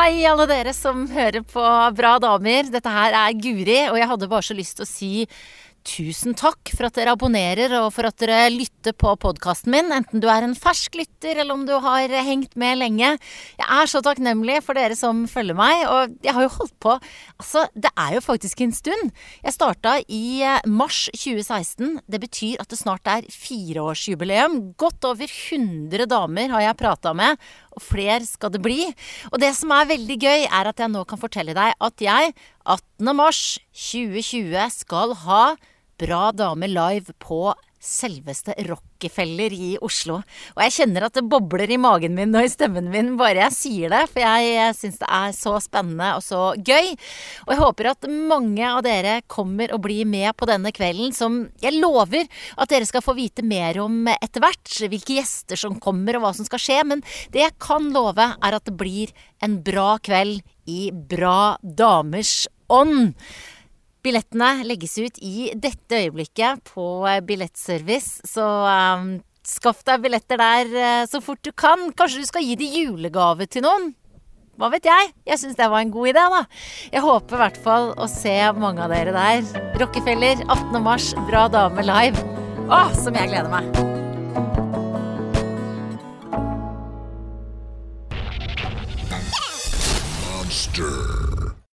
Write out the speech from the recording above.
Hei, alle dere som hører på Bra damer. Dette her er Guri, og jeg hadde bare så lyst til å si Tusen takk for at dere abonnerer og for at dere lytter på podkasten min, enten du er en fersk lytter eller om du har hengt med lenge. Jeg er så takknemlig for dere som følger meg, og jeg har jo holdt på Altså, det er jo faktisk en stund. Jeg starta i eh, mars 2016. Det betyr at det snart er fireårsjubileum. Godt over 100 damer har jeg prata med, og flere skal det bli. Og det som er veldig gøy, er at jeg nå kan fortelle deg at jeg 18. mars 2020 skal ha Bra dame live på selveste Rockefeller i Oslo. Og jeg kjenner at det bobler i magen min og i stemmen min bare jeg sier det, for jeg syns det er så spennende og så gøy. Og jeg håper at mange av dere kommer og blir med på denne kvelden, som jeg lover at dere skal få vite mer om etter hvert. Hvilke gjester som kommer og hva som skal skje. Men det jeg kan love, er at det blir en bra kveld i Bra damers On Billettene legges ut i dette øyeblikket på Billettservice, så um, skaff deg billetter der uh, så fort du kan. Kanskje du skal gi de julegave til noen? Hva vet jeg? Jeg syns det var en god idé, da. Jeg håper i hvert fall å se mange av dere der. Rockefeller, 18. mars, Bra dame live. Å, som jeg gleder meg! Monster.